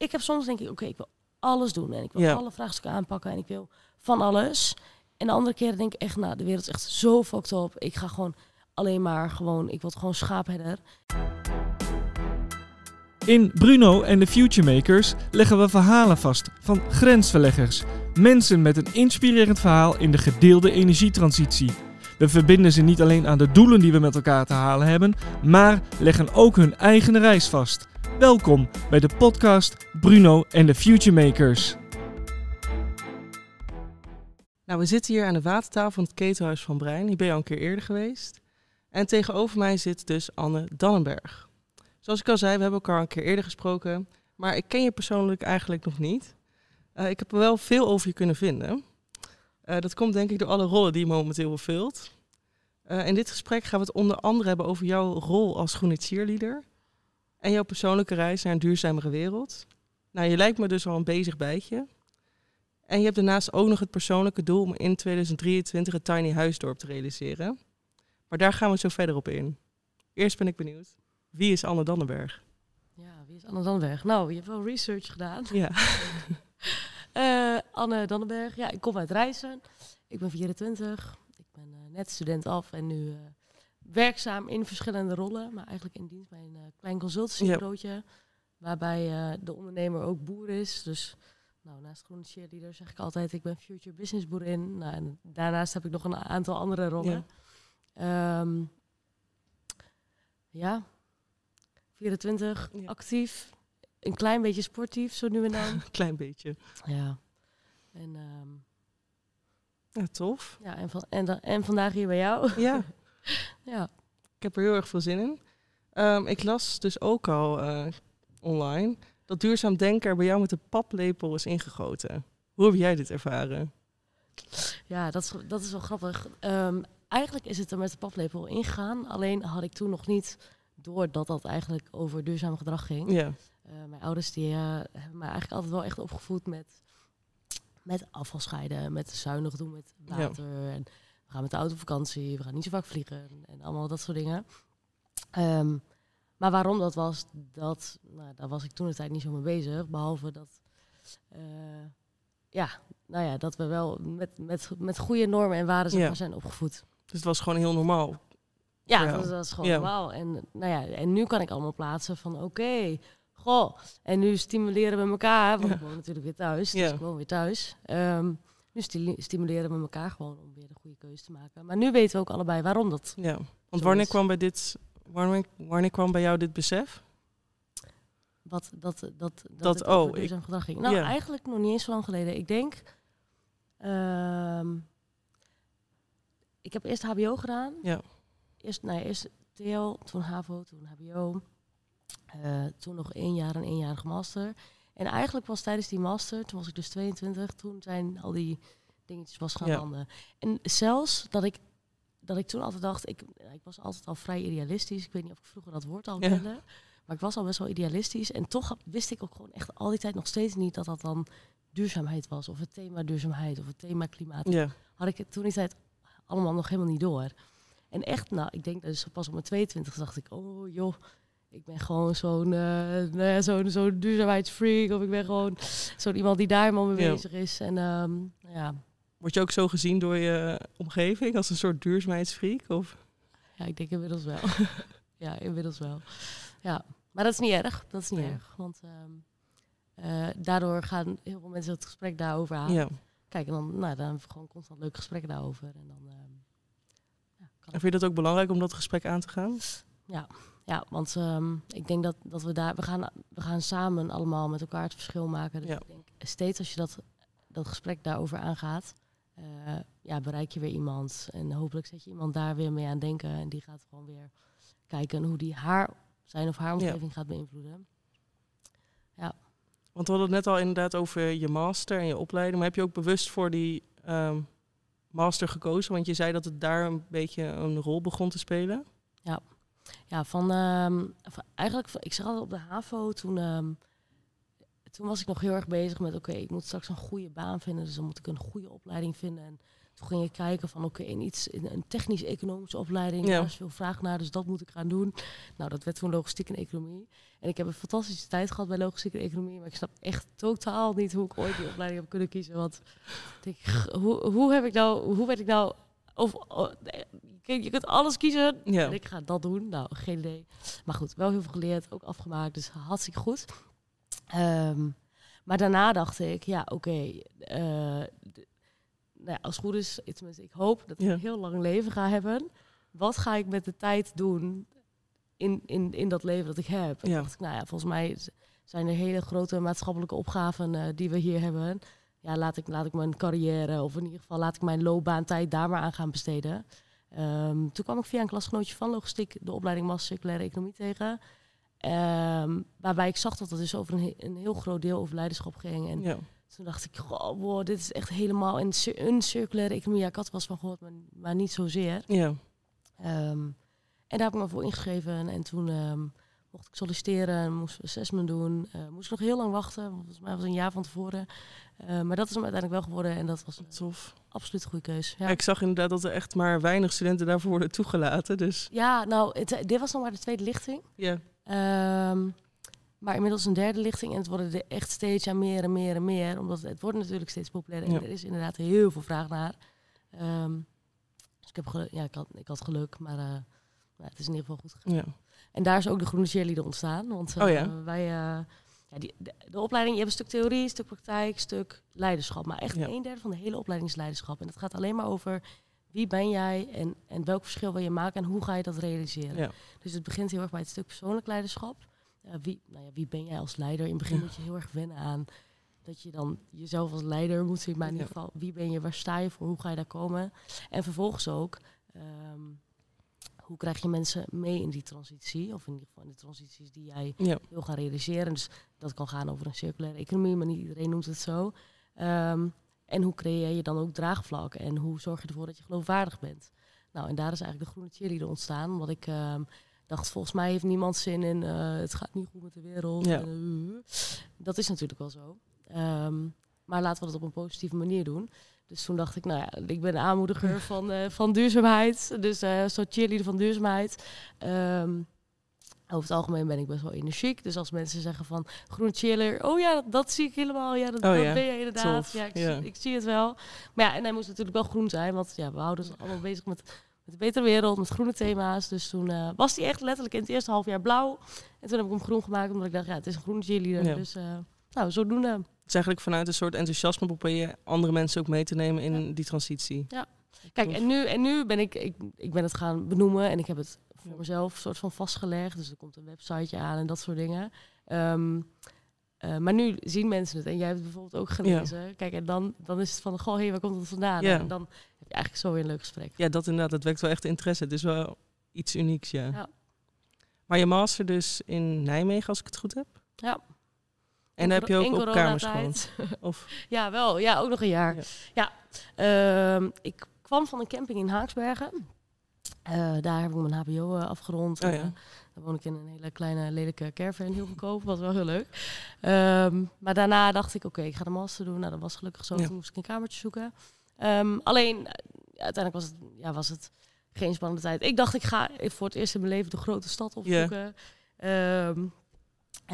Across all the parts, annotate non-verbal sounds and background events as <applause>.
ik heb soms denk ik, oké, ik wil alles doen en ik wil Ja. alle vraagstukken aanpakken en ik wil van alles. En de andere keren denk ik echt, nou, de wereld is echt zo fucked up. Ik ga gewoon alleen maar gewoon, ik word gewoon schaapherder. In Bruno en de Futuremakers leggen we verhalen vast van grensverleggers. Mensen met een inspirerend verhaal in de gedeelde energietransitie. We verbinden ze niet alleen aan de doelen die we met elkaar te halen hebben, maar leggen ook hun eigen reis vast. Welkom bij de podcast Bruno en de Futuremakers. Nou, we zitten hier aan de watertafel van het ketelhuis van Brein. Hier ben je al een keer eerder geweest. En tegenover mij zit dus Anne Dannenberg. Zoals ik al zei, we hebben elkaar een keer eerder gesproken. Maar ik ken je persoonlijk eigenlijk nog niet. Eh, ik heb er wel veel over je kunnen vinden. Eh, dat komt denk ik door alle rollen die je momenteel vervult. Eh, in dit gesprek gaan we het onder andere hebben over jouw rol als groene cheerleader. En jouw persoonlijke reis naar een duurzamere wereld. Nou, je lijkt me dus al een bezig bijtje. En je hebt daarnaast ook nog het persoonlijke doel om in 2023 het Tiny Huisdorp te realiseren. Maar daar gaan we zo verder op in. Eerst ben ik benieuwd. Wie is Anne Dannenberg? Ja, wie is Anne Dannenberg? Nou, je hebt wel research gedaan. Ja. <laughs> Eh, Anne Dannenberg, ja, ik kom uit Rijssen. Ik ben 24. Ik ben eh, net student af en nu eh, werkzaam in verschillende rollen. Maar eigenlijk in dienst bij een eh, klein consultancybureautje. Waarbij eh, de ondernemer ook boer is. Dus nou, naast groene cheerleader zeg ik altijd, ik ben future business boerin. Nou, en daarnaast heb ik nog een aantal andere rollen. Ja, ja. 24, Ja. actief. Een klein beetje sportief, zo nu en dan. Een <laughs> klein beetje. ja. En, ehm, Ja, tof. ja, en, van, en, en vandaag hier bij jou. Ja, <laughs> ja. ik heb er heel erg veel zin in. Ehm, ik las dus ook al eh, online dat duurzaam denken er bij jou met de paplepel is ingegoten. Hoe heb jij dit ervaren? Ja, dat is, dat is wel grappig. Ehm, eigenlijk is het er met de paplepel ingegaan. Alleen had ik toen nog niet door dat dat eigenlijk over duurzaam gedrag ging. Ja, Eh, mijn ouders die, eh, hebben mij eigenlijk altijd wel echt opgevoed met, met afval scheiden, met zuinig doen met water. En we gaan met de auto op vakantie, we gaan niet zo vaak vliegen en allemaal dat soort dingen. Ehm, maar waarom dat was, dat, nou, daar was ik toen de tijd niet zo mee bezig. Behalve dat, eh, ja, nou ja, dat we wel met, met, met goede normen en waarden Ja. zijn opgevoed. dus het was gewoon heel normaal. Ja, dat, dat is gewoon Ja. normaal. En, nou ja, en nu kan ik allemaal plaatsen van oké, goh. En nu stimuleren we elkaar, want Ja. ik woon natuurlijk weer thuis. Ja. Dus ik woon weer thuis. Ehm, nu sti- stimuleren we elkaar gewoon om weer de goede keuze te maken. Maar nu weten we ook allebei waarom dat. Ja, want wanneer kwam, bij dit, wanneer, wanneer kwam bij jou dit besef? Wat, dat, dat, dat, Dat, oh, ik- gedrag ging. Nou, eigenlijk nog niet eens zo lang geleden. Ik denk... ehm, ik heb eerst HBO gedaan. Ja. Eerst, nou ja, eerst TL, toen HAVO, toen HBO. Eh, toen nog één jaar een eenjarige master. En eigenlijk was tijdens die master, toen was ik dus 22, toen zijn al die dingetjes was gaan Ja. landen. En zelfs dat ik, dat ik toen altijd dacht, ik, ik was altijd al vrij idealistisch. Ik weet niet of ik vroeger dat woord al Ja. kende. Maar ik was al best wel idealistisch. En toch wist ik ook gewoon echt al die tijd nog steeds niet dat dat dan duurzaamheid was. Of het thema duurzaamheid of het thema klimaat. Ja, Had ik het toen die tijd allemaal nog helemaal niet door. En echt, nou, ik denk dus pas op mijn 22 dacht ik, oh joh, ik ben gewoon zo'n eh, nou ja, zo'n duurzaamheidsfreak. Of ik ben gewoon zo'n iemand die daar helemaal mee bezig is. En ehm, nou ja, Word je ook zo gezien door je omgeving als een soort duurzaamheidsfreak? Of? ja, ik denk inmiddels wel. <laughs> ja, inmiddels wel. Ja, maar dat is niet erg. Dat is niet Nee. erg. Want ehm, eh, daardoor gaan heel veel mensen het gesprek daarover aan. Ja. Kijk, en dan, nou, dan hebben we gewoon constant leuke gesprekken daarover. En dan, ehm, ja, kan En vind je dat ook belangrijk om dat gesprek aan te gaan? Ja, want ehm, ik denk dat, dat we daar, we gaan, we gaan samen allemaal met elkaar het verschil maken. Dus Ja. ik denk, steeds als je dat, dat gesprek daarover aangaat, eh, ja, bereik je weer iemand. En hopelijk zet je iemand daar weer mee aan denken. En die gaat gewoon weer kijken hoe die haar, zijn of haar omgeving gaat beïnvloeden. Want we hadden het net al inderdaad over je master en je opleiding. Maar heb je ook bewust voor die ehm, master gekozen? Want je zei dat het daar een beetje een rol begon te spelen. Ja, van, ehm, van- eigenlijk, van- ik zag altijd op de HAVO, toen, ehm, toen was ik nog heel erg bezig met, oké, ik moet straks een goede baan vinden, dus dan moet ik een goede opleiding vinden. En toen ging ik kijken van oké, in iets in een technisch-economische opleiding, Ja. daar is veel vraag naar, dus dat moet ik gaan doen. Nou, dat werd toen logistiek en economie. En ik heb een fantastische tijd gehad bij logistiek en economie, maar ik snap echt totaal niet hoe ik ooit die opleiding heb kunnen kiezen. Want denk, hoe, hoe heb ik nou, hoe werd ik nou, of, oh, je kunt alles kiezen. Ja. En ik ga dat doen. Nou, geen idee. Maar goed, wel heel veel geleerd, ook afgemaakt, dus hartstikke goed. Ehm, maar daarna dacht ik, ja, oké, eh, nou ja, als het goed is, tenminste, ik hoop dat ik Ja. een heel lang leven ga hebben. Wat ga ik met de tijd doen in, in, in dat leven dat ik heb? Ja. dacht ik, nou ja, volgens mij zijn er hele grote maatschappelijke opgaven eh, die we hier hebben. Ja, laat ik, laat ik mijn carrière, of in ieder geval laat ik mijn loopbaantijd daar maar aan gaan besteden. Ehm, toen kwam ik via een klasgenootje van logistiek de opleiding Master Circulaire Economie tegen. Ehm, waarbij ik zag dat het dus over een, een heel groot deel over leiderschap ging. En Ja. toen dacht ik, goh, wow, dit is echt helemaal een, een circulaire economie. Ja, ik had er wel eens van gehoord, maar, maar niet zozeer. Ja. Ehm, en daar heb ik me voor ingeschreven. En toen ehm, mocht ik solliciteren, moest ik assessment doen. Eh, moest ik nog heel lang wachten. Volgens mij was het een jaar van tevoren. Eh, maar dat is hem uiteindelijk wel geworden. En dat was een Tof. absoluut goede keus. Ja. Ik zag inderdaad dat er echt maar weinig studenten daarvoor worden toegelaten. Dus Ja, nou, het, dit was nog maar de tweede lichting. ja. Ehm, maar inmiddels een derde lichting. En het worden er echt steeds ja, meer en meer en meer. Omdat het wordt natuurlijk steeds populairder. En Ja. er is inderdaad heel veel vraag naar. Ehm, dus ik heb geluk. Ja, ik had, ik had geluk. Maar eh, nou, het is in ieder geval goed gegaan. ja. En daar is ook de groene cheerleader ontstaan. Want eh, Oh ja? wij... eh, ja, die, de, de opleiding, je hebt een stuk theorie, een stuk praktijk, een stuk leiderschap. Maar echt een derde van de hele opleiding is leiderschap. En het gaat alleen maar over wie ben jij en, en welk verschil wil je maken en hoe ga je dat realiseren. Dus het begint heel erg bij het stuk persoonlijk leiderschap. Eh, wie, nou ja, wie ben jij als leider? In het begin moet je heel erg wennen aan dat je dan jezelf als leider moet zien. Maar in ieder geval, wie ben je, waar sta je voor, hoe ga je daar komen? En vervolgens ook, ehm, hoe krijg je mensen mee in die transitie? Of in ieder geval in de transities die jij Ja. wil gaan realiseren. Dus dat kan gaan over een circulaire economie, maar niet iedereen noemt het zo. Ehm, en hoe creëer je dan ook draagvlak? En hoe zorg je ervoor dat je geloofwaardig bent? Nou, en daar is eigenlijk de groene cheerleader ontstaan. Omdat ik ehm, dacht, volgens mij heeft niemand zin in... eh, het gaat niet goed met de wereld. Ja. Eh, dat is natuurlijk wel zo. Ehm, maar laten we dat op een positieve manier doen. Dus toen dacht ik, nou ja, ik ben aanmoediger van, eh, van duurzaamheid. Dus eh een soort cheerleader van duurzaamheid. Ehm, over het algemeen ben ik best wel energiek. Dus als mensen zeggen van groen cheerleader, oh ja, dat, dat zie ik helemaal. Ja, dat, Oh dat ja, ben je inderdaad. tof, Ja, ik, ja. Zie, ik zie het wel. Maar ja, en hij moest natuurlijk wel groen zijn. Want ja, we houden ons allemaal bezig met, met een betere wereld, met groene thema's. Dus toen eh, was hij echt letterlijk in het eerste half jaar blauw. En toen heb ik hem groen gemaakt, omdat ik dacht, ja, het is een groene cheerleader. Ja. Dus uh, nou, zodoende. Is eigenlijk vanuit een soort enthousiasme probeer je andere mensen ook mee te nemen in die transitie. Kijk, Tof. en nu, en nu ben ik, ik, ik ben het gaan benoemen en ik heb het voor Ja. mezelf soort van vastgelegd. Dus er komt een websiteje aan en dat soort dingen. Ehm, eh, maar nu zien mensen het en jij hebt het bijvoorbeeld ook gelezen. Kijk, en dan, dan is het van, goh, hé, waar komt het vandaan? Ja. En dan heb je eigenlijk zo weer een leuk gesprek. Ja, dat inderdaad, dat wekt wel echt interesse. Het is wel iets unieks, ja. Ja. Maar je master dus in Nijmegen, als ik het goed heb? Ja. En heb je ook op kamers gewoond? <laughs> Of, Ja, wel. Ja, ook nog een jaar. Ja. Ja. Ehm, ik kwam van een camping in Haaksbergen. Eh, daar heb ik mijn hbo eh, afgerond. Oh ja. eh, dan woon ik in een hele kleine, lelijke caravan, heel goedkoop. Was wel heel leuk. Ehm, maar daarna dacht ik, oké, ik ga de master doen. Nou, dat was gelukkig zo. Ja. Toen moest ik een kamertje zoeken. Ehm, alleen, uiteindelijk was het, ja, was het geen spannende tijd. Ik dacht, ik ga voor het eerst in mijn leven de grote stad opzoeken. Eh,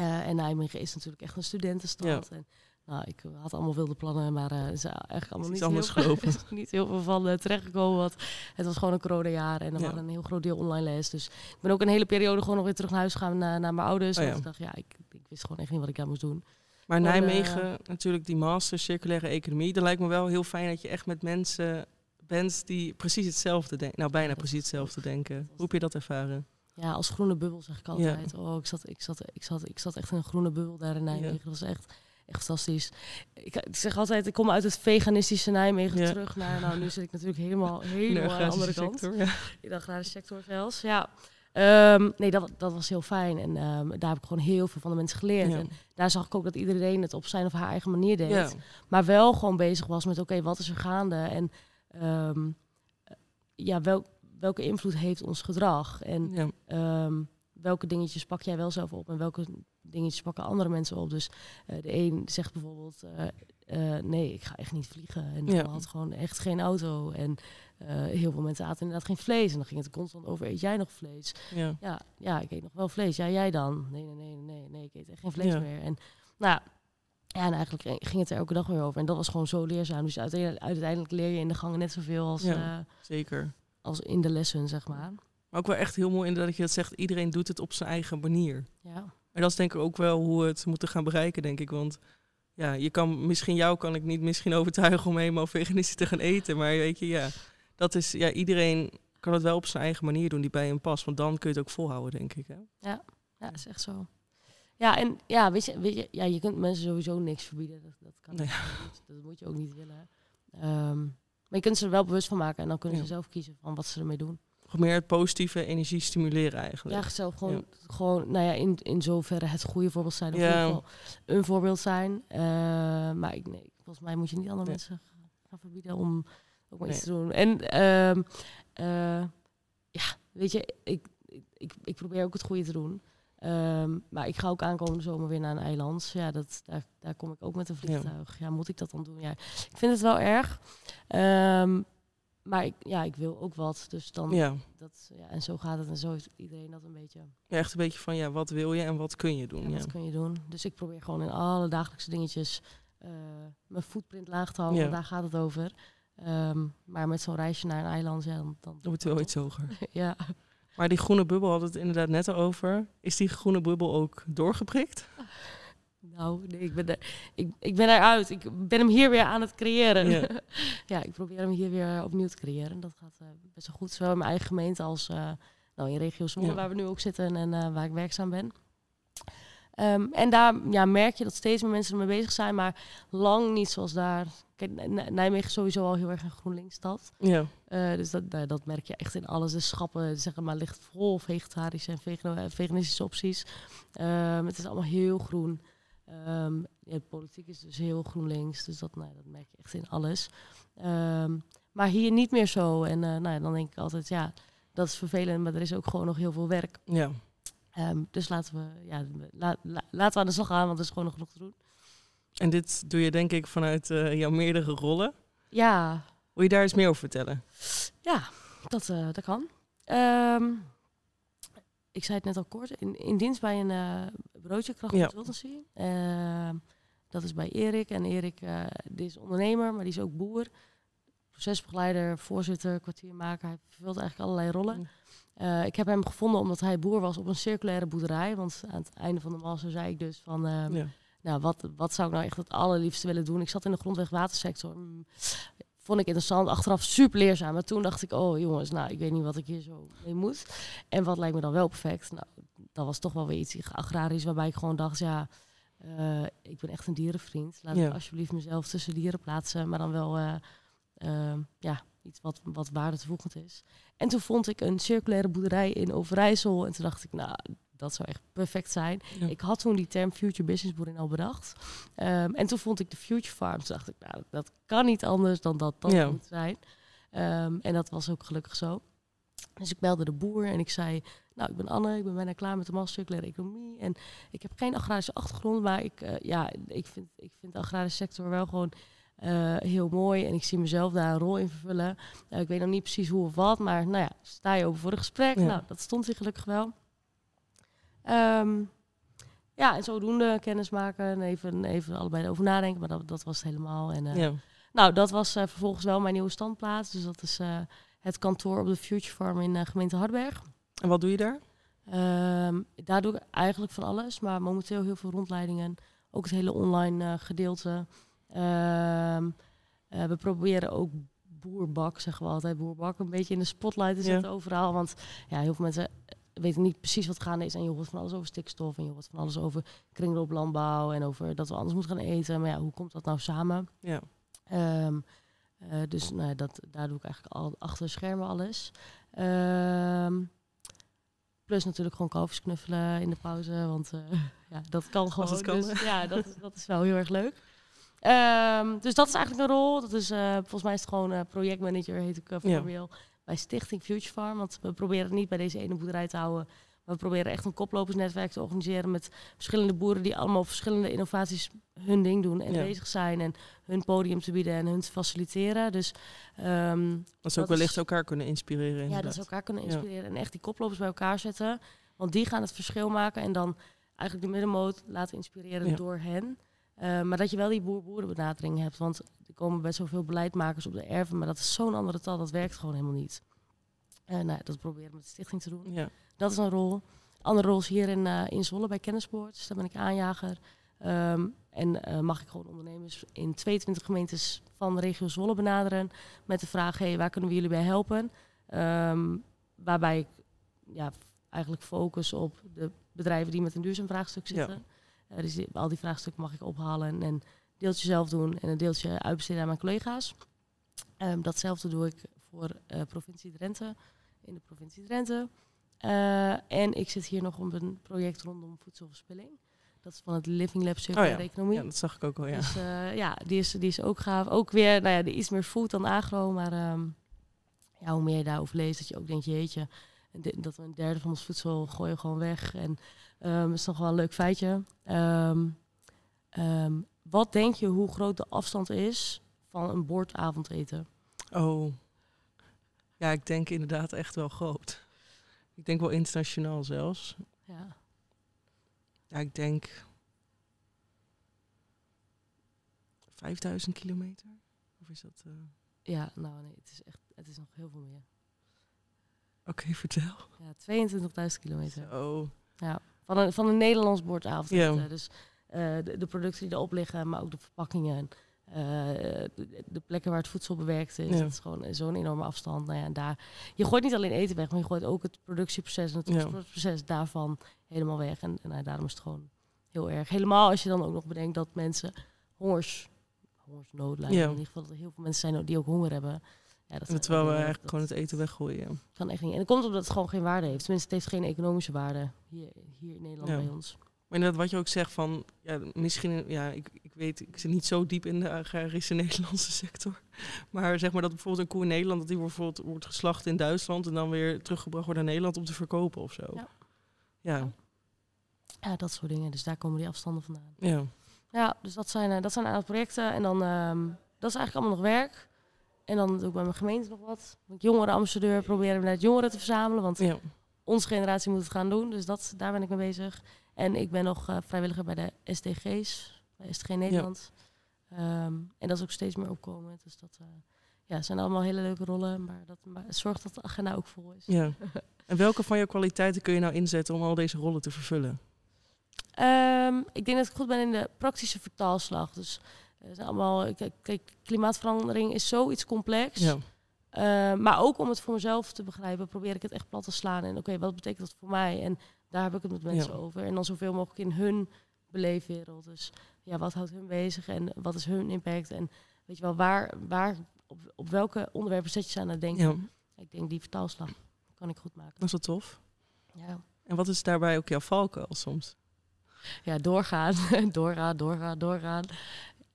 en Nijmegen is natuurlijk echt een studentenstad. En, nou, ik had allemaal wilde plannen, maar eh, het is eigenlijk allemaal niet anders heel, gelopen. is <laughs> niet heel veel van eh, terechtgekomen. Want het was gewoon een coronajaar en er Ja. was een heel groot deel online les. Dus ik ben ook een hele periode gewoon nog weer terug naar huis gegaan naar, naar mijn ouders. Oh ja. Want ik dacht, ja, ik, ik wist gewoon echt niet wat ik aan moest doen. maar Gewoon, eh, Nijmegen, natuurlijk die master circulaire economie. Dat lijkt me wel heel fijn dat je echt met mensen bent die precies hetzelfde denken. Nou, bijna precies hetzelfde denken. Hoe heb je dat ervaren? Ja, als groene bubbel zeg ik altijd. Oh, ik zat, ik, zat, ik, zat, ik zat echt in een groene bubbel daar in Nijmegen. Ja. Dat was echt, echt fantastisch. Ik, ik zeg altijd, ik kom uit het veganistische Nijmegen Ja. terug naar... Nou, nu zit ik natuurlijk helemaal, <laughs> helemaal aan de andere kant. sector, ja. In de agrarische sector zelfs, ja. Ehm, nee, dat, dat was heel fijn. En ehm, daar heb ik gewoon heel veel van de mensen geleerd. Ja. En daar zag ik ook dat iedereen het op zijn of haar eigen manier deed. Ja. Maar wel gewoon bezig was met, oké, wat is er gaande? En ehm, ja, wel, welke invloed heeft ons gedrag? En Ja. Ehm, welke dingetjes pak jij wel zelf op en welke dingetjes pakken andere mensen op. Dus eh, de een zegt bijvoorbeeld, eh, eh, nee, ik ga echt niet vliegen. En Ja. dan had gewoon echt geen auto. En heel veel mensen aten inderdaad geen vlees. En dan ging het constant over, eet jij nog vlees? Ja. Ja, ja, ik eet nog wel vlees. Ja, jij dan? Nee, nee, nee, nee, nee, ik eet echt geen vlees Ja. meer. En nou, ja, en eigenlijk ging het er elke dag weer over. En dat was gewoon zo leerzaam. Dus uiteindelijk, uiteindelijk leer je in de gangen net zoveel als, Ja. Zeker. Als in de lessen, zeg maar. Maar ook wel echt heel mooi inderdaad dat je dat zegt. Iedereen doet het op zijn eigen manier. Ja, En dat is denk ik ook wel hoe we het moeten gaan bereiken, denk ik. Want ja, je kan, misschien jou kan ik niet misschien overtuigen om helemaal veganistisch te gaan eten. Maar weet je, ja, dat is, ja, iedereen kan het wel op zijn eigen manier doen die bij hem past. Want dan kun je het ook volhouden, denk ik. Hè? ja, dat is echt zo. Ja, en ja, weet je, weet je, ja, je kunt mensen sowieso niks verbieden. Dat, dat kan Nee. niet. Dat moet je ook niet willen. Ehm, maar je kunt ze er wel bewust van maken. En dan kunnen Ja. ze zelf kiezen van wat ze ermee doen. Meer het positieve energie stimuleren eigenlijk. Ja, zelf gewoon, gewoon nou ja, in, in zoverre het goede voorbeeld zijn. Of Ja. in ieder geval een voorbeeld zijn. Eh, maar ik, nee, volgens mij moet je niet andere mensen gaan verbieden om ook maar iets te doen. En ehm, eh, ja, weet je, ik, ik, ik probeer ook het goede te doen. Ehm, maar ik ga ook aankomende zomer weer naar een eiland. Ja, dat, daar, daar kom ik ook met een vliegtuig. Ja. moet ik dat dan doen? Ja, ik vind het wel erg. Ehm, maar ik, ja, ik wil ook wat. Dus dan, Ja. dat, ja, en zo gaat het. En zo heeft iedereen dat een beetje. ja, echt een beetje van ja, wat wil je en wat kun je doen. Ja, wat kun je doen? Dus ik probeer gewoon in alle dagelijkse dingetjes eh, mijn footprint laag te houden. Daar gaat het over. Ehm, maar met zo'n reisje naar een eiland, ja, dan, dan Dan wordt het wel iets hoger. <laughs> ja. Maar die groene bubbel we het inderdaad net over. Is die groene bubbel ook doorgeprikt? Nou, nee, ik ben, er, ik, ik ben eruit. Ik ben hem hier weer aan het creëren. Ja. <laughs> Ja, ik probeer hem hier weer wel te creëren. Dat gaat eh, best wel goed. Zowel in mijn eigen gemeente als eh, nou, in regio Zwolle, Ja. waar we nu ook zitten en eh, waar ik werkzaam ben. Ehm, en daar ja, merk je dat steeds meer mensen ermee bezig zijn, maar lang niet zoals daar. Kijk, Nij- Nijmegen is sowieso al heel erg een GroenLinks-stad. Ja. Eh, dus dat, nou, dat merk je echt in alles. De schappen zeg maar, ligt vol vegetarische en eh, veganistische opties. Ehm, het is allemaal heel groen. Ehm, ja, de politiek is dus heel GroenLinks. Dus dat, nou, dat merk je echt in alles. Maar hier niet meer zo. En eh, nou, dan denk ik altijd, ja, dat is vervelend. Maar er is ook gewoon nog heel veel werk. ja. Ehm, dus laten we, ja, la- la- laten we aan de slag gaan, want er is gewoon nog genoeg te doen. En dit doe je denk ik vanuit eh, jouw meerdere rollen. Ja, Wil je daar eens meer over vertellen? Ja, dat, eh, dat kan. Ehm, ik zei het net al kort, in, in dienst bij een broodjekracht Ja. consultancy. Ehm, dat is bij Erik. En Erik die is ondernemer, maar die is ook boer. Procesbegeleider, voorzitter, kwartiermaker. Hij vervult eigenlijk allerlei rollen. Eh, ik heb hem gevonden omdat hij boer was op een circulaire boerderij. Want aan het einde van de master zei ik dus van... ehm, Ja. nou, wat, wat zou ik nou echt het allerliefste willen doen? Ik zat in de grondweg-watersector. Mm, Vond ik interessant. Achteraf super leerzaam. Maar toen dacht ik, oh jongens, nou, ik weet niet wat ik hier zo mee moet. En wat lijkt me dan wel perfect? Nou, dat was toch wel weer iets agrarisch waarbij ik gewoon dacht, ja, eh, ik ben echt een dierenvriend. Laat Ja. ik alsjeblieft mezelf tussen dieren plaatsen. Maar dan wel, eh, eh, ja, iets wat, wat waarde toevoegend is. En toen vond ik een circulaire boerderij in Overijssel. En toen dacht ik, nou, dat zou echt perfect zijn. Ja. Ik had toen die term Future Business Boerin al bedacht. Ehm, en toen vond ik de Future Farm. Toen dacht ik, nou, dat kan niet anders dan dat dat Ja. moet zijn. Ehm, en dat was ook gelukkig zo. Dus ik belde de boer en ik zei, nou, ik ben Anne, ik ben bijna klaar met de master circulaire economie. En ik heb geen agrarische achtergrond, maar ik, eh, ja, ik, vind, ik vind de agrarische sector wel gewoon heel mooi. En ik zie mezelf daar een rol in vervullen. Eh, ik weet nog niet precies hoe of wat, maar nou ja, sta je open voor een gesprek? Ja. Nou, dat stond hij gelukkig wel. Ehm, ja, en zodoende kennis maken en even, even allebei erover nadenken. Maar dat, dat was het helemaal. En, eh, Ja. Nou, dat was eh, vervolgens wel mijn nieuwe standplaats. Dus dat is eh, het kantoor op de Future Farm in eh, gemeente Hardenberg. En wat doe je daar? Ehm, daar doe ik eigenlijk van alles, maar momenteel heel veel rondleidingen. Ook het hele online eh, gedeelte. Ehm, eh, we proberen ook boerbak, zeggen we altijd, boerbak een beetje in de spotlight te Ja. zetten overal. Want ja, heel veel mensen weten niet precies wat gaande is. En je hoort van alles over stikstof en je hoort van alles over kringlooplandbouw en over dat we anders moeten gaan eten. Maar ja, hoe komt dat nou samen? Ja. Ehm, eh, dus nou, ja, dat, daar doe ik eigenlijk al achter de schermen alles. Ehm, plus natuurlijk gewoon kalfjes knuffelen in de pauze, want eh, <laughs> ja, dat kan gewoon. het kan, Dus, ja, dat, dat is wel heel erg leuk. Ehm, dus dat is eigenlijk een rol. Dat is, eh, volgens mij is het gewoon eh, projectmanager, heet ik uh, Ja. formeel, bij Stichting Future Farm. Want we proberen het niet bij deze ene boerderij te houden, We proberen echt een koplopersnetwerk te organiseren met verschillende boeren die allemaal verschillende innovaties hun ding doen en Ja. bezig zijn en hun podium te bieden en hun te faciliteren. Dus ehm, Dat ze ook wellicht is- elkaar kunnen inspireren. ja, dat ze elkaar kunnen Ja. inspireren en echt die koplopers bij elkaar zetten. Want die gaan het verschil maken en dan eigenlijk de middenmoot laten inspireren Ja. door hen. Eh, maar dat je wel die boer-boerenbenadering hebt. Want er komen best wel veel beleidmakers op de erven, maar dat is zo'n andere taal, dat werkt gewoon helemaal niet. Eh nou, dat proberen we met de stichting te doen. Ja. Dat is een rol. Andere rol is hier in, eh, in Zwolle bij Kennispoort. Daar ben ik aanjager. Ehm, en mag ik gewoon ondernemers in 22 gemeentes van de regio Zwolle benaderen met de vraag: hey, waar kunnen we jullie bij helpen? Ehm, waarbij ik ja, eigenlijk focus op de bedrijven die met een duurzaam vraagstuk Ja. Eh, dus die- al die vraagstukken mag ik ophalen en een deeltje zelf doen en een deeltje uitbesteden aan mijn collega's. Ehm, datzelfde doe ik voor eh, provincie Drenthe, in de provincie Drenthe. Eh, en ik zit hier nog op een project rondom voedselverspilling. Dat is van het Living Lab Circulaire Oh ja. Economie. ja, dat zag ik ook al, ja. Dus ja, die is, die is ook gaaf. Ook weer, nou ja, iets meer food dan agro. Maar ehm, ja, hoe meer je daarover leest, dat je ook denkt, jeetje, de- dat we een derde van ons voedsel gooien gewoon weg. En ehm is nog wel een leuk feitje. Ehm, ehm, wat denk je hoe groot de afstand is van een bord avondeten? Oh. Ja, ik denk inderdaad echt wel groot. Ik denk wel internationaal zelfs. Ja. Ja, ik denk 5000 kilometer. Of is dat... eh, Ja, nou nee, het is echt, het is nog heel veel meer. Oké, <laughs> vertel. Ja, 22.000 kilometer. Zo. Van een, van een Nederlands bordavond. Ja. Dus eh, de, de producten die erop liggen, maar ook de verpakkingen. eh, de, de plekken waar het voedsel bewerkt is. Ja. Dat is gewoon zo'n enorme afstand. Nou ja, en daar, je gooit niet alleen eten weg, maar je gooit ook het productieproces en het Ja. transportproces daarvan helemaal weg. En, en nou, daarom is het gewoon heel erg. Helemaal als je dan ook nog bedenkt dat mensen hongers, hongersnood lijden. Ja. In ieder geval dat er heel veel mensen zijn die ook honger hebben. Ja, dat En terwijl we eigenlijk dat- gewoon het eten weggooien. kan echt niet. En dat komt omdat het gewoon geen waarde heeft. Tenminste, het heeft geen economische waarde hier, hier in Nederland Ja. bij ons. Maar inderdaad, wat je ook zegt van, ja, misschien, ja, ik, ik weet, ik zit niet zo diep in de agrarische <laughs> Nederlandse sector. Maar zeg maar dat bijvoorbeeld een koe in Nederland, dat die bijvoorbeeld wordt geslacht in Duitsland en dan weer teruggebracht wordt naar Nederland om te verkopen of zo. Ja. Ja, Ja, dat soort dingen. Dus daar komen die afstanden vandaan. ja. Ja, dus dat zijn, eh, dat zijn een aantal projecten. En dan, ehm, dat is eigenlijk allemaal nog werk. En dan doe ik bij mijn gemeente nog wat. Ik jongerenambassadeur, proberen we net jongeren te verzamelen. Want ja. onze generatie moet het gaan doen. Dus dat, daar ben ik mee bezig. En ik ben nog eh, vrijwilliger bij de SDG's, bij SDG Nederland. Ehm, en dat is ook steeds meer opkomend. Dus dat eh, ja, zijn allemaal hele leuke rollen. Maar dat maar het zorgt dat de agenda ook vol is. ja. <laughs> En welke van jouw kwaliteiten kun je nou inzetten om al deze rollen te vervullen? Ehm, ik denk dat ik goed ben in de praktische vertaalslag. Dus zijn allemaal, kijk, klimaatverandering is zoiets complex. Ja, Eh, maar ook om het voor mezelf te begrijpen, probeer ik het echt plat te slaan. En oké, wat betekent dat voor mij? En daar heb ik het met mensen Ja. over. En dan zoveel mogelijk in hun beleefwereld. Dus ja, wat houdt hun bezig en wat is hun impact? En weet je wel, waar, waar op, op welke onderwerpen zet je ze aan het denken? ja, Ik denk die vertaalslag kan ik goed maken. dat is wel tof. Ja, En wat is daarbij ook jouw valkuil soms? ja doorgaan, <laughs> doorgaan, doorgaan, doorgaan.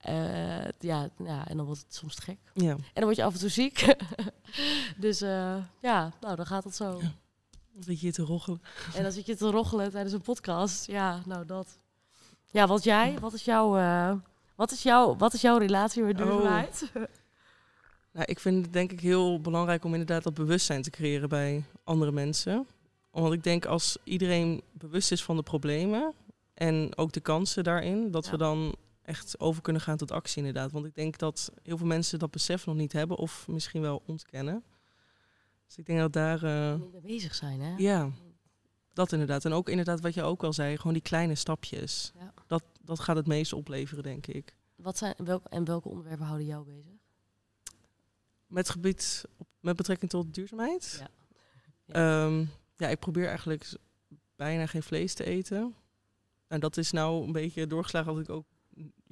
Eh, ja, ja, en dan wordt het soms gek. Ja, En dan word je af en toe ziek. <laughs> dus eh, ja, nou, dan gaat het zo. Ja. beetje hier te roggelen. En dan zit je te roggelen tijdens een podcast. Ja, nou dat. Ja, wat jij? Wat is jouw, eh, wat is jouw, wat is jouw relatie met Oh. duurzaamheid? <laughs> Nou, ik vind het denk ik heel belangrijk om inderdaad dat bewustzijn te creëren bij andere mensen. Omdat ik denk als iedereen bewust is van de problemen en ook de kansen daarin, dat Ja. we dan echt over kunnen gaan tot actie inderdaad. Want ik denk dat heel veel mensen dat besef nog niet hebben of misschien wel ontkennen. Dus ik denk dat daar, eh, Niet mee bezig zijn, hè? ja, dat inderdaad. En ook inderdaad wat je ook al zei, gewoon die kleine stapjes. Ja. Dat, dat gaat het meest opleveren, denk ik. Wat zijn, welk, en welke onderwerpen houden jou bezig? Met gebied op, met betrekking tot duurzaamheid? Ja. Ja. <laughs> ja, ik probeer eigenlijk bijna geen vlees te eten. En dat is nou een beetje doorgeslagen dat ik ook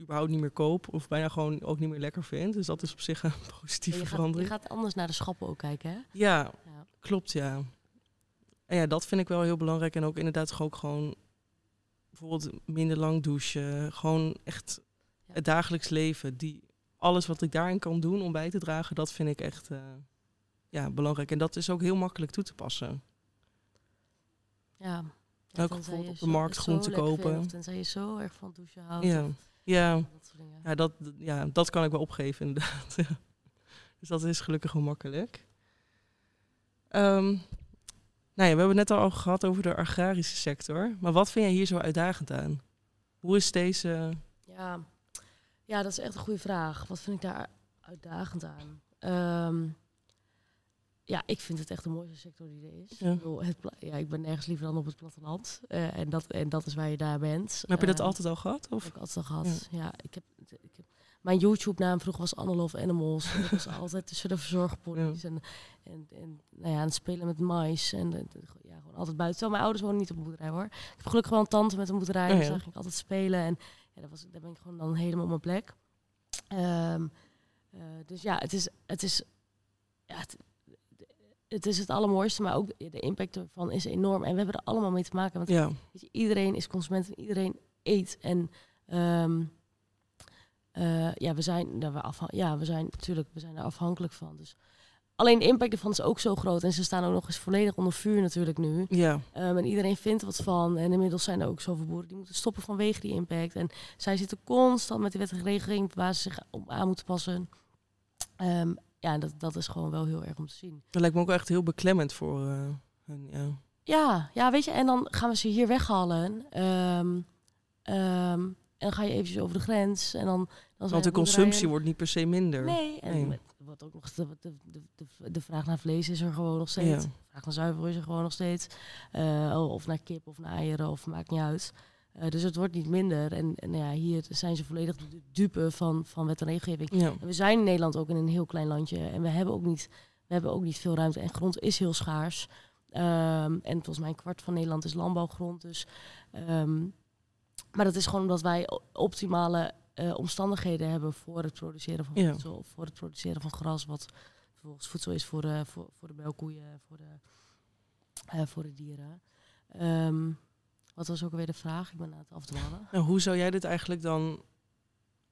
überhaupt niet meer koop. Of bijna gewoon ook niet meer lekker vind. Dus dat is op zich een <laughs> positieve je, gaat, je verandering. gaat anders naar de schappen ook kijken, hè? Ja, Ja. klopt ja. En ja, dat vind ik wel heel belangrijk. En ook inderdaad ook gewoon bijvoorbeeld minder lang douchen. Gewoon echt Ja. het dagelijks leven. Die, alles wat ik daarin kan doen om bij te dragen, dat vind ik echt eh, ja, belangrijk. En dat is ook heel makkelijk toe te passen. Ja. Ook bijvoorbeeld op de markt lekker vindt, kopen. of tenzij je zo erg van douchen houdt. Ja. Ja, dat ja, dat, ja, dat kan ik wel opgeven <laughs> inderdaad. Dus dat is gelukkig wel makkelijk. Ehm, nou ja, we hebben het net al gehad over de agrarische sector. Maar wat vind jij hier zo uitdagend aan? Hoe is deze... Ja. ja, dat is echt een goede vraag. Wat vind ik daar uitdagend aan? Ehm, ja, ik vind het echt de mooiste sector die er is. Ja. Ik, bedoel, het ja, ik ben nergens liever dan op het platteland. Eh, en, dat, en dat is waar je daar bent. heb je dat Ehm, altijd al gehad? Heb Of? ik altijd al gehad. Ja, ik heb, ik heb, mijn YouTube-naam vroeger was Anne Love Animals. En ik was <laughs> altijd tussen de verzorgponies en, en, en nou ja, het spelen met mais. En ja, gewoon altijd buiten. Terwijl mijn ouders wonen niet op een boerderij hoor. Ik heb gelukkig wel een tante met een boerderij. Oh, Dus daar ging ik altijd spelen. En ja, dat was, daar ben ik gewoon dan helemaal op mijn plek. Ehm, eh, dus ja, het is, het is, ja, het, het is het allermooiste, maar ook de impact ervan is enorm. En we hebben er allemaal mee te maken. Want Ja, Weet je, iedereen is consument en iedereen eet. En ehm, eh, ja, we zijn daar afhan- ja, we zijn natuurlijk, we zijn daar afhankelijk van. Dus alleen de impact ervan is ook zo groot. En ze staan ook nog eens volledig onder vuur natuurlijk nu. ja, Ehm, en iedereen vindt er wat van. En inmiddels zijn er ook zoveel boeren die moeten stoppen vanwege die impact. En zij zitten constant met die wettige regeling waar ze zich op aan moeten passen. Ehm, ja, dat, dat is gewoon wel heel erg om te zien. dat lijkt me ook echt heel beklemmend voor eh, hun. Ja. Ja, ja, weet je, en dan gaan we ze hier weghalen. Ehm, ehm, en dan ga je eventjes over de grens. En dan, dan Want de consumptie wordt niet per se minder. Nee, en Nee. wat ook nog de, de, de, vraag naar vlees is er gewoon nog steeds. Ja. De vraag naar zuivel is er gewoon nog steeds. Eh, of naar kip of naar eieren, of maakt niet uit. Eh, dus het wordt niet minder. En, en ja, hier zijn ze volledig de dupe van, van wet en regelgeving. Ja. En we zijn in Nederland ook in een heel klein landje. En we hebben ook niet, we hebben ook niet veel ruimte. En grond is heel schaars. Ehm, en volgens mij een kwart van Nederland is landbouwgrond. Dus, ehm, maar dat is gewoon omdat wij optimale eh, omstandigheden hebben voor het produceren van Ja. voedsel. Of voor het produceren van gras. Wat vervolgens voedsel is voor de, voor, voor de melkkoeien, voor de, eh, voor de dieren. Ehm, wat was ook alweer de vraag? Ik ben aan het afdwalen. Nou, hoe zou jij dit eigenlijk dan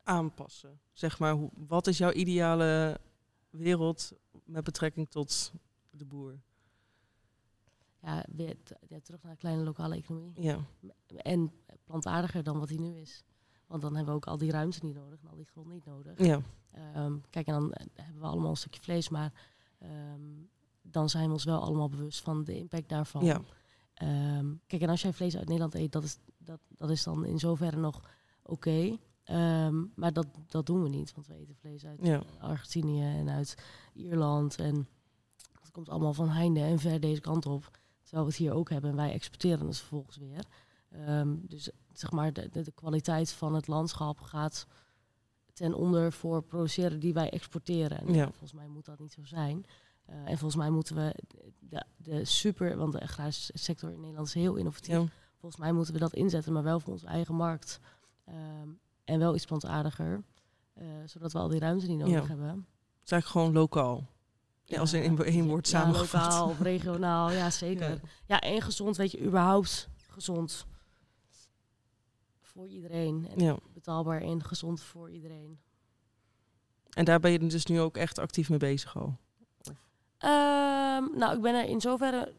aanpassen? Zeg maar, hoe, wat is jouw ideale wereld met betrekking tot de boer? Ja, weer terug naar de kleine lokale economie. Ja, En plantaardiger dan wat hij nu is. Want dan hebben we ook al die ruimte niet nodig en al die grond niet nodig. ja, Ehm, kijk, en dan eh, hebben we allemaal een stukje vlees, maar ehm, dan zijn we ons wel allemaal bewust van de impact daarvan. ja, Ehm, kijk, en als jij vlees uit Nederland eet, dat is, dat, dat is dan in zoverre nog oké. Ehm, maar dat, dat doen we niet, want we eten vlees uit ja. Argentinië en uit Ierland. En dat komt allemaal van heinde en ver deze kant op. Terwijl we het hier ook hebben en wij exporteren het vervolgens weer. Ehm, dus zeg maar, de, de, de kwaliteit van het landschap gaat ten onder voor produceren die wij exporteren. En Ja. volgens mij moet dat niet zo zijn. Eh, en volgens mij moeten we de, de super, want de agrarische sector in Nederland is heel innovatief. ja. Volgens mij moeten we dat inzetten, maar wel voor onze eigen markt. Ehm, en wel iets plantaardiger. eh, zodat we al die ruimte niet nodig Ja. hebben. Het is eigenlijk gewoon lokaal. Ja, als in één- één woord ja, samengevat. lokaal of regionaal, ja zeker. Ja. En gezond, weet je, überhaupt gezond. Voor iedereen. En betaalbaar en gezond voor iedereen. En daar ben je dus nu ook echt actief mee bezig al. Ehm, nou, ik ben er in zoverre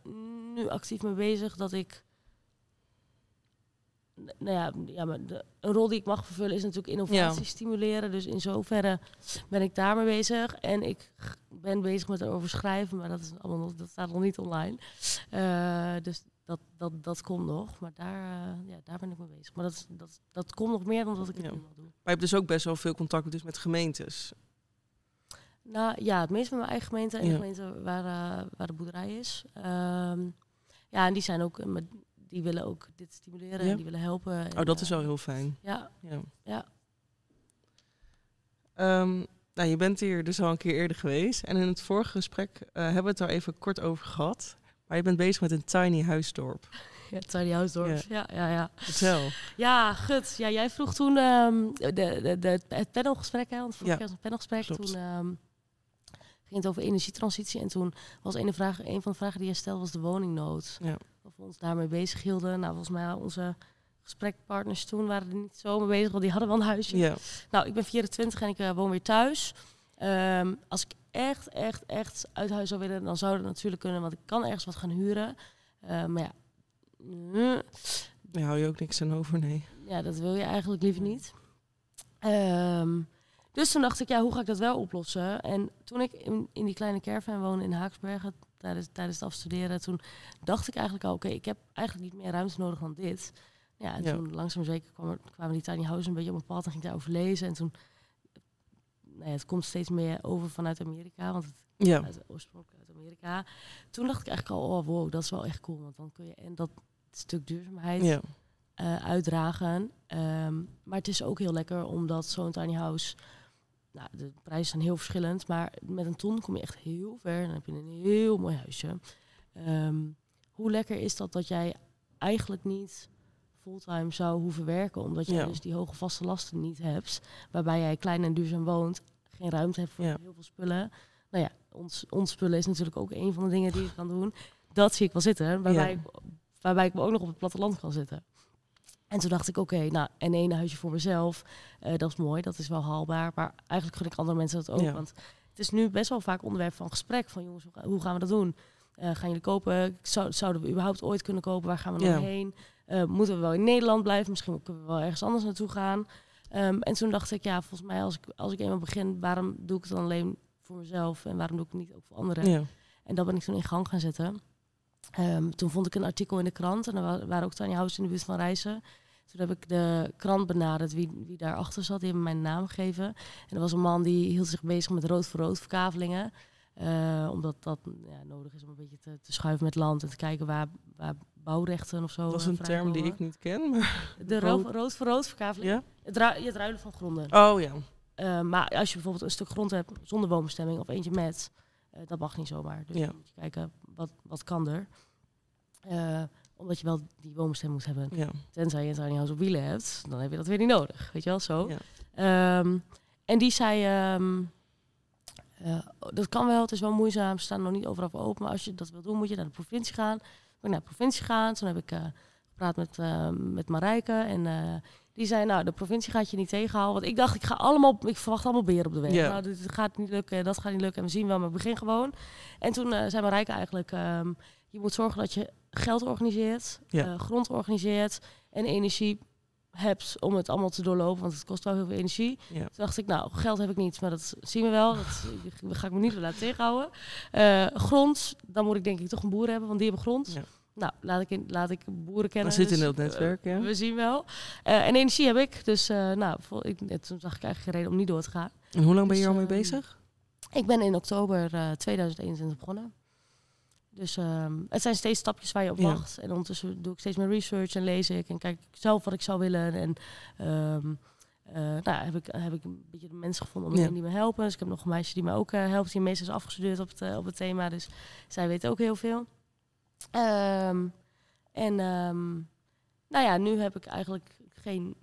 nu actief mee bezig dat ik. Nou ja, ja maar de, een rol die ik mag vervullen is natuurlijk innovatie Ja. stimuleren. Dus in zoverre ben ik daarmee bezig. En ik ben bezig met erover schrijven, maar dat, is allemaal nog, dat staat nog niet online. Eh, dus dat, dat, dat komt nog. Maar daar, eh, ja, daar ben ik mee bezig. Maar dat, dat, dat komt nog meer dan dat ik Ja. nu nog doe. Maar je hebt dus ook best wel veel contact dus met gemeentes. Nou ja, het meest met mijn eigen gemeente en Ja. de gemeente waar, eh, waar de boerderij is. Ehm, ja, en die zijn ook, eh, die willen ook dit stimuleren Ja? en die willen helpen. En, Oh, dat is eh, wel heel fijn. Ja, Ja. ja. Ehm, nou, je bent hier dus al een keer eerder geweest. En in het vorige gesprek hebben we het daar even kort over gehad. Maar je bent bezig met een tiny huisdorp. <laughs> ja, Tiny Housdorp. Ja. Ja, ja, Vertel. ja. gut. Ja, jij vroeg toen ehm, de, de, de, het panelgesprek, hè, want vorige Ja, was een panelgesprek. klopt. Toen ging het over energietransitie en toen was een, vraag, een van de vragen die jij stelde was de woningnood. Ja. Of we ons daarmee bezig hielden. Nou, volgens mij onze gesprekpartners toen waren er niet zo mee bezig, want die hadden wel een huisje. Ja, Nou, ik ben 24 en ik eh, woon weer thuis. Ehm, als ik echt, echt, echt uit huis zou willen, dan zou dat natuurlijk kunnen, want ik kan ergens wat gaan huren. Eh, maar ja, Daar hou je ook niks aan over, nee. ja, dat wil je eigenlijk liever niet. Ehm, dus toen dacht ik, ja, hoe ga ik dat wel oplossen? En toen ik in, in die kleine caravan woonde in Haaksbergen tijdens, tijdens het afstuderen, toen dacht ik eigenlijk al, oké, ik heb eigenlijk niet meer ruimte nodig dan dit. Ja, en Ja. toen langzaam zeker kwam er, kwamen die tiny houses een beetje op mijn pad en ging ik daarover lezen. En toen, nou ja, het komt steeds meer over vanuit Amerika, want het Ja, uit, oorspronkelijk uit Amerika. Toen dacht ik eigenlijk al, oh wow, dat is wel echt cool, want dan kun je en dat stuk duurzaamheid ja. eh, uitdragen. Ehm, maar het is ook heel lekker omdat zo'n tiny house. Nou, de prijzen zijn heel verschillend, maar met een ton kom je echt heel ver. Dan heb je een heel mooi huisje. Ehm, hoe lekker is dat dat jij eigenlijk niet fulltime zou hoeven werken, omdat je Ja. dus die hoge vaste lasten niet hebt, waarbij jij klein en duurzaam woont, geen ruimte hebt voor Ja. heel veel spullen. Nou ja, ons, ons spullen is natuurlijk ook een van de dingen die je kan doen. Dat zie ik wel zitten, waarbij, Ja. ik, waarbij ik me ook nog op het platteland kan zitten. En toen dacht ik, oké, nou, en één huisje voor mezelf, eh, dat is mooi, dat is wel haalbaar. Maar eigenlijk gun ik andere mensen dat ook. Ja. Want het is nu best wel vaak onderwerp van gesprek. Van jongens, hoe ga- hoe gaan we dat doen? Eh, gaan jullie kopen? Zou, zouden we überhaupt ooit kunnen kopen? Waar gaan we Ja. dan heen? Eh, moeten we wel in Nederland blijven? Misschien kunnen we wel ergens anders naartoe gaan. Ehm, en toen dacht ik, ja, volgens mij als ik, als ik eenmaal begin, waarom doe ik het dan alleen voor mezelf? En waarom doe ik het niet ook voor anderen? ja. En dat ben ik toen in gang gaan zetten. Ehm, toen vond ik een artikel in de krant en er wa- waren ook tiny houses in de buurt van Reizen. Toen heb ik de krant benaderd wie, wie daarachter zat. Die hebben mij een naam gegeven. En er was een man die hield zich bezig met rood voor rood verkavelingen. Eh, omdat dat ja, nodig is om een beetje te, te schuiven met land en te kijken waar, waar bouwrechten of zo. Dat is eh, een term die ik niet ken, maar... De <laughs> rood- voor rood verkaveling. Ja? Het, ru- het ruilen van gronden. Oh ja. Eh, maar als je bijvoorbeeld een stuk grond hebt zonder woonbestemming of eentje met, dat mag niet zomaar. Dus Ja. moet je kijken, wat, wat kan er? Eh, omdat je wel die woonbestemming moet hebben. Ja. Tenzij je een tiny house op wielen hebt, dan heb je dat weer niet nodig. Weet je wel, zo. Ja. Ehm, en die zei, ehm, eh, dat kan wel, het is wel moeizaam, ze staan nog niet overal voor open. Maar als je dat wil doen, moet je naar de provincie gaan. Ben ik naar de provincie gegaan, toen heb ik eh, gepraat met, eh, met Marijke. En eh, die zei, nou, de provincie gaat je niet tegenhouden. Want ik dacht, ik ga allemaal, ik verwacht allemaal beren op de weg. Nou, dit gaat niet lukken, dat gaat niet lukken. En we zien wel, maar ik begin gewoon. En toen eh, zei Marijke eigenlijk, ehm, je moet zorgen dat je geld organiseert, grond organiseert en energie hebt om het allemaal te doorlopen, want het kost wel heel veel energie. Ja. Toen dacht ik, nou, geld heb ik niet, maar dat zien we wel. Dat ga ik me niet laten tegenhouden. Grond, dan moet ik denk ik toch een boer hebben, want die hebben grond. Ja. Nou, laat ik, in, laat ik boeren kennen. Dat zit in dus, dat netwerk, eh, ja. we zien wel. Eh, en energie heb ik, dus eh, nou, vol- ik, eh, toen zag ik eigenlijk geen reden om niet door te gaan. En hoe lang ben je Dus, al mee ehm, bezig? Ik ben in oktober eh, 2021 begonnen. Dus ehm, het zijn steeds stapjes waar je op Ja. wacht. En ondertussen doe ik steeds meer research en lees ik. En kijk ik zelf wat ik zou willen. En ehm, eh, nou, heb, ik, heb ik een beetje de mensen gevonden om Ja. die me helpen. Dus ik heb nog een meisje die me ook eh, helpt. Die meestal is afgestudeerd op het, eh, op het thema. Dus zij weet ook heel veel. Ehm, en ehm, nou ja, nu heb ik eigenlijk geen...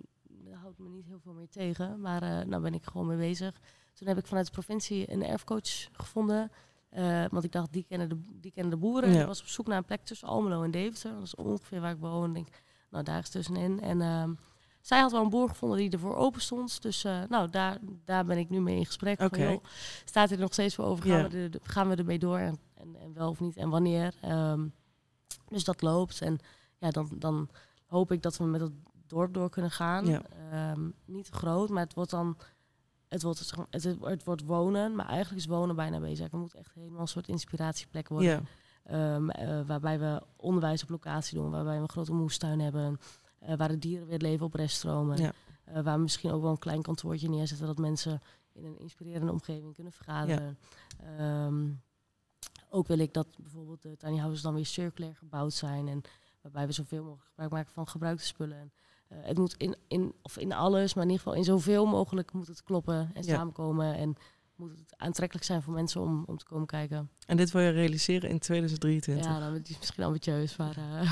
Houdt me niet heel veel meer tegen. Maar eh nou ben ik gewoon mee bezig. Toen heb ik vanuit de provincie een erfcoach gevonden. Eh, want ik dacht, die kennen de, die kennen de boeren. Ja. Ik was op zoek naar een plek tussen Almelo en Deventer. Dat is ongeveer waar ik woon. Ik denk, nou, daar is tussenin. En ehm, zij had wel een boer gevonden die ervoor open stond. Dus eh, nou, daar, daar ben ik nu mee in gesprek. Oké. Van, joh, staat er nog steeds voor over? Gaan, Ja. we, gaan we ermee door? En, en, en wel of niet? En wanneer? Ehm, dus dat loopt. En ja, dan, dan hoop ik dat we met het dorp door kunnen gaan. Ja. Ehm, niet te groot, maar het wordt dan... Het wordt, het, het wordt wonen, maar eigenlijk is wonen bijna bezig. Het moet echt helemaal een soort inspiratieplek worden. Ja. Ehm, eh, waarbij we onderwijs op locatie doen, waarbij we een grote moestuin hebben, eh, waar de dieren weer leven op reststromen. Ja. Eh, waar we misschien ook wel een klein kantoortje neerzetten dat mensen in een inspirerende omgeving kunnen vergaderen. Ehm, ook wil ik dat bijvoorbeeld de tiny houses dan weer circulair gebouwd zijn en waarbij we zoveel mogelijk gebruik maken van gebruikte spullen. En, eh, het moet in, in, of in alles, maar in ieder geval in zoveel mogelijk moet het kloppen en Ja. samenkomen en moet het aantrekkelijk zijn voor mensen om, om te komen kijken. En dit wil je realiseren in 2023? Ja, dan is het misschien ambitieus, maar eh,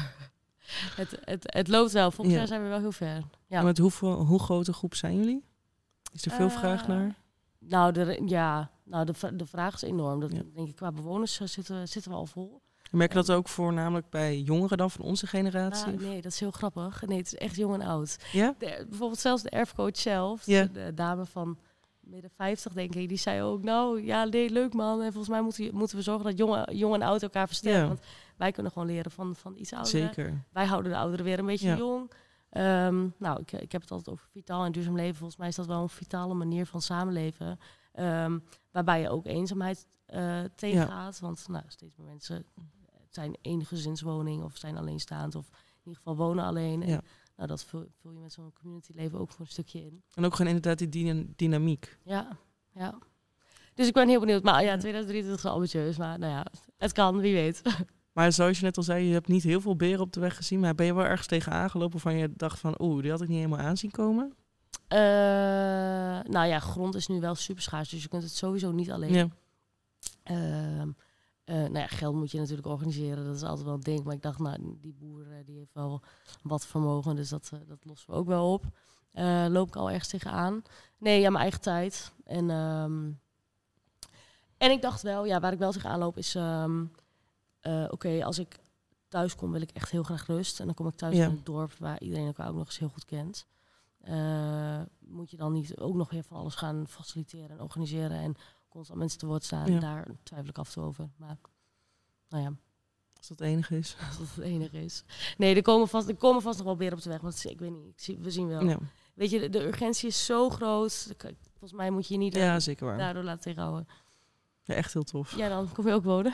<laughs> het, het, het loopt wel. Volgend Ja. jaar zijn we wel heel ver. Ja. En met hoeveel, hoe grote groep zijn jullie? Is er veel Eh, vraag naar? Nou, ja, nou de, de vraag is enorm. Dat Ja. denk ik qua bewoners eh, zitten, zitten we al vol. Merk je dat ook voornamelijk bij jongeren dan van onze generatie? Nou, nee, dat is heel grappig. Nee, het is echt jong en oud. Ja? De- bijvoorbeeld zelfs de erfcoach zelf, Ja. de, de dame van midden 50 denk ik, die zei ook, nou ja, nee, leuk man. En volgens mij moeten, moeten we zorgen dat jongen, jong en oud elkaar versterken. Ja. Want wij kunnen gewoon leren van, van iets ouder. Zeker. Wij houden de ouderen weer een beetje jong. Ehm, nou, ik, ik heb het altijd over vitaal en duurzaam leven. Volgens mij is dat wel een vitale manier van samenleven. Ehm, waarbij je ook eenzaamheid eh, tegengaat. Want nou, steeds meer mensen zijn één gezinswoning of zijn alleenstaand. Of in ieder geval wonen alleen. En, Ja. nou, dat vul, vul je met zo'n community leven ook voor een stukje in. En ook gewoon inderdaad die dyna- dynamiek. Ja, ja. Dus ik ben heel benieuwd. Maar ja, 2023 is ambitieus. Maar nou ja, het kan, wie weet. <laughs> Maar zoals je net al zei, je hebt niet heel veel beren op de weg gezien. Maar ben je wel ergens tegen aangelopen van je dacht van... Oeh, die had ik niet helemaal aanzien komen? Eh, nou ja, grond is nu wel super schaars. Dus je kunt het sowieso niet alleen. Ja. Ehm, eh, nou ja, geld moet je natuurlijk organiseren. Dat is altijd wel een ding. Maar ik dacht, nou, die boer eh, die heeft wel wat vermogen. Dus dat, dat lossen we ook wel op. Loop ik al ergens tegenaan? Nee, ja, mijn eigen tijd. En, ehm, en ik dacht wel, ja, waar ik wel tegenaan loop is... ehm, eh, Oké, als ik thuis kom, wil ik echt heel graag rust. En dan kom ik thuis Ja. in het dorp waar iedereen elkaar ook nog eens heel goed kent. Eh, moet je dan niet ook nog weer van alles gaan faciliteren en organiseren en constant mensen te woord staan? Ja. Daar twijfel ik af en toe over. Maar nou ja, Als dat het enige is. <laughs> als dat het enige is. Nee, er komen vast, er komen vast nog wel weer op de weg. Want ik weet niet, ik zie, we zien wel. Ja, Weet je, de, de urgentie is zo groot. Volgens mij moet je je niet ja zeker waar. daardoor laten tegenhouden. Ja, echt heel tof. Ja, dan kom je ook wonen.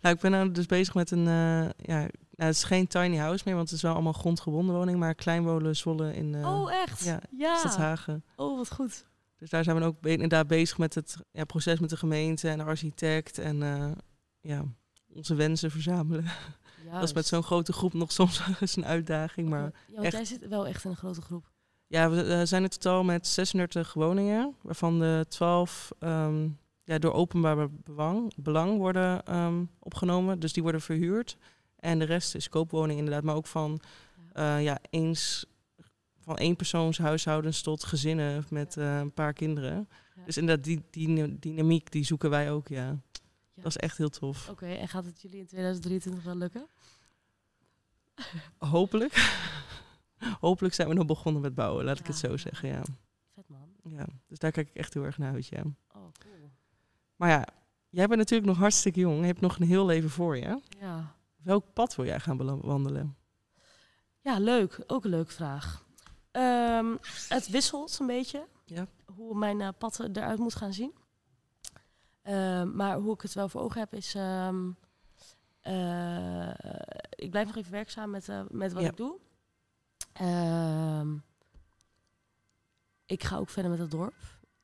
Nou, ik ben nou dus bezig met een... eh, ja, nou, het is geen tiny house meer, want het is wel allemaal grondgebonden woning. Maar kleinwonen Zwolle in uh, oh, echt? ja, ja. Stadshagen. Oh, wat goed. Dus daar zijn we ook inderdaad bezig met het ja, proces met de gemeente en de architect. En eh, ja, onze wensen verzamelen. <laughs> Dat is met zo'n grote groep nog <laughs> soms eens een uitdaging. Maar ja, want echt- jij zit wel echt in een grote groep. ja, we eh, zijn in totaal met 36 woningen. Waarvan de 12 ehm, ja, door openbaar belang, belang worden ehm, opgenomen. Dus die worden verhuurd. En de rest is koopwoning inderdaad. Maar ook van, eh, ja, eens, van eenpersoonshuishoudens tot gezinnen met eh, een paar kinderen. Dus inderdaad, die, die dynamiek die zoeken wij ook, ja. Dat is echt heel tof. Oké, en gaat het jullie in 2023 wel lukken? Hopelijk. <laughs> Hopelijk zijn we nog begonnen met bouwen, laat ik het zo zeggen, ja. Vet man. ja. Dus daar kijk ik echt heel erg naar uit, ja. Oh, cool. Maar ja, jij bent natuurlijk nog hartstikke jong. Je hebt nog een heel leven voor je. Welk pad wil jij gaan wandelen? ja, leuk. Ook een leuke vraag. Ehm, het wisselt een beetje. Ja. Hoe mijn eh, pad eruit moet gaan zien. Ehm, maar hoe ik het wel voor ogen heb is... ehm, eh, ik blijf nog even werkzaam met, eh, met wat Ja. ik doe. Ik ga ook verder met het dorp.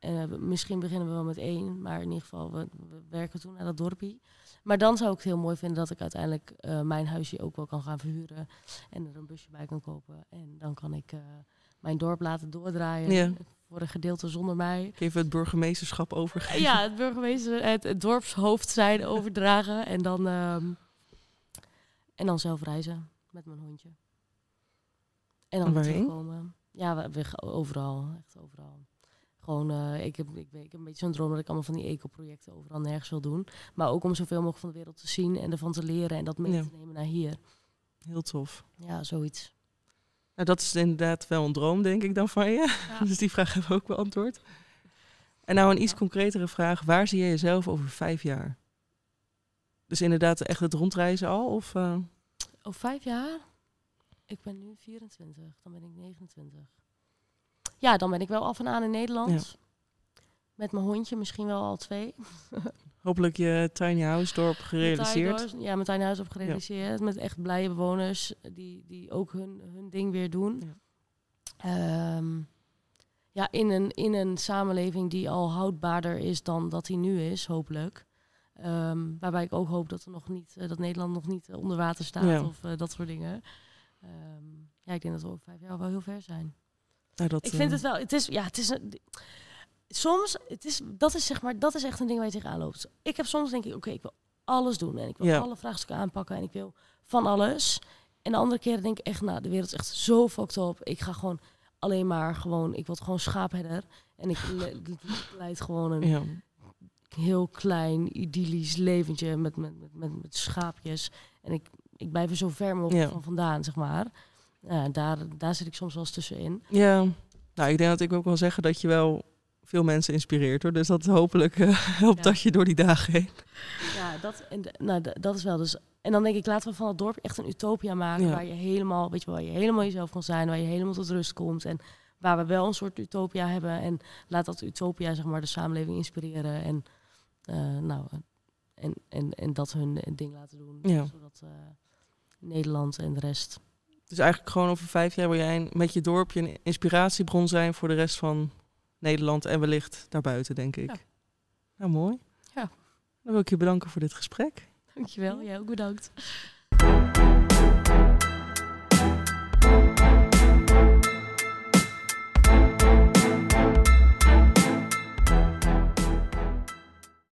Eh, misschien beginnen we wel met één, maar in ieder geval, we, we werken toen naar dat dorpie. Maar dan zou ik het heel mooi vinden dat ik uiteindelijk eh, mijn huisje ook wel kan gaan verhuren. En er een busje bij kan kopen. En dan kan ik eh, mijn dorp laten doordraaien. Ja. Voor een gedeelte zonder mij. Even het burgemeesterschap overgeven. Ja, het burgemeester, het, het dorpshoofd zijn <laughs> overdragen. En dan, ehm, en dan zelf reizen met mijn hondje. En dan weer terugkomen. Ja, we, we- overal. Echt overal. Gewoon, eh, ik, heb, ik, ik heb een beetje zo'n droom dat ik allemaal van die eco-projecten overal nergens wil doen. Maar ook om zoveel mogelijk van de wereld te zien en ervan te leren en dat mee Ja. te nemen naar hier. Heel tof. Ja, zoiets. Nou, dat is inderdaad wel een droom, denk ik dan van je. Ja. <laughs> Dus die vraag hebben we ook beantwoord. En nou een iets concretere vraag. Waar zie je jezelf over vijf jaar? Dus inderdaad echt het rondreizen al? Of, eh, Over vijf jaar? Ik ben nu 24, dan ben ik 29. Ja, dan ben ik wel af en aan in Nederland. Met mijn hondje, misschien wel al twee. <laughs> hopelijk je tiny house dorp gerealiseerd? Ja, met Tiny House op gerealiseerd. Met echt blije bewoners die, die ook hun, hun ding weer doen. Ja. Ehm, ja, in een, in een samenleving die al houdbaarder is dan dat die nu is, hopelijk. Ehm, waarbij ik ook hoop dat, er nog niet, eh, dat Nederland nog niet eh, onder water staat Ja. of eh, dat soort dingen. Ehm, ja, ik denk dat we over vijf jaar wel heel ver zijn. Nou, dat, Ik vind eh, het wel, het is, ja, het is een, soms, het is, dat is zeg maar, dat is echt een ding waar je tegenaan loopt. Ik heb soms denk ik, oké, ik wil alles doen en ik wil Ja. alle vraagstukken aanpakken en ik wil van alles. En de andere keren denk ik echt, nou, de wereld is echt zo fucked up. Ik ga gewoon alleen maar gewoon, ik word gewoon schaapherder en ik le- <laughs> leid gewoon een Ja. heel klein idyllisch leventje met, met, met, met, met schaapjes. En ik, ik blijf er zo ver mogelijk Ja. van vandaan, zeg maar. Ja, daar, daar zit ik soms wel eens tussenin. ja, nou ik denk dat ik ook wel zeggen dat je wel veel mensen inspireert hoor. Dus dat hopelijk eh, helpt Ja. dat je door die dagen heen. Ja, dat, en nou, dat is wel dus. En dan denk ik, laten we van het dorp echt een utopia maken. Ja. Waar je helemaal, weet je wel, waar je helemaal jezelf kan zijn. Waar je helemaal tot rust komt. En waar we wel een soort utopia hebben. En laat dat utopia, zeg maar, de samenleving inspireren. En, eh, nou, en, en, en dat hun ding laten doen. Ja. Zodat eh, Nederland en de rest. Dus eigenlijk gewoon over vijf jaar wil jij een- met je dorpje een inspiratiebron zijn voor de rest van Nederland en wellicht daarbuiten, denk ik. Ja. Nou, mooi. Ja. Dan wil ik je bedanken voor dit gesprek. Dankjewel, jij ook bedankt.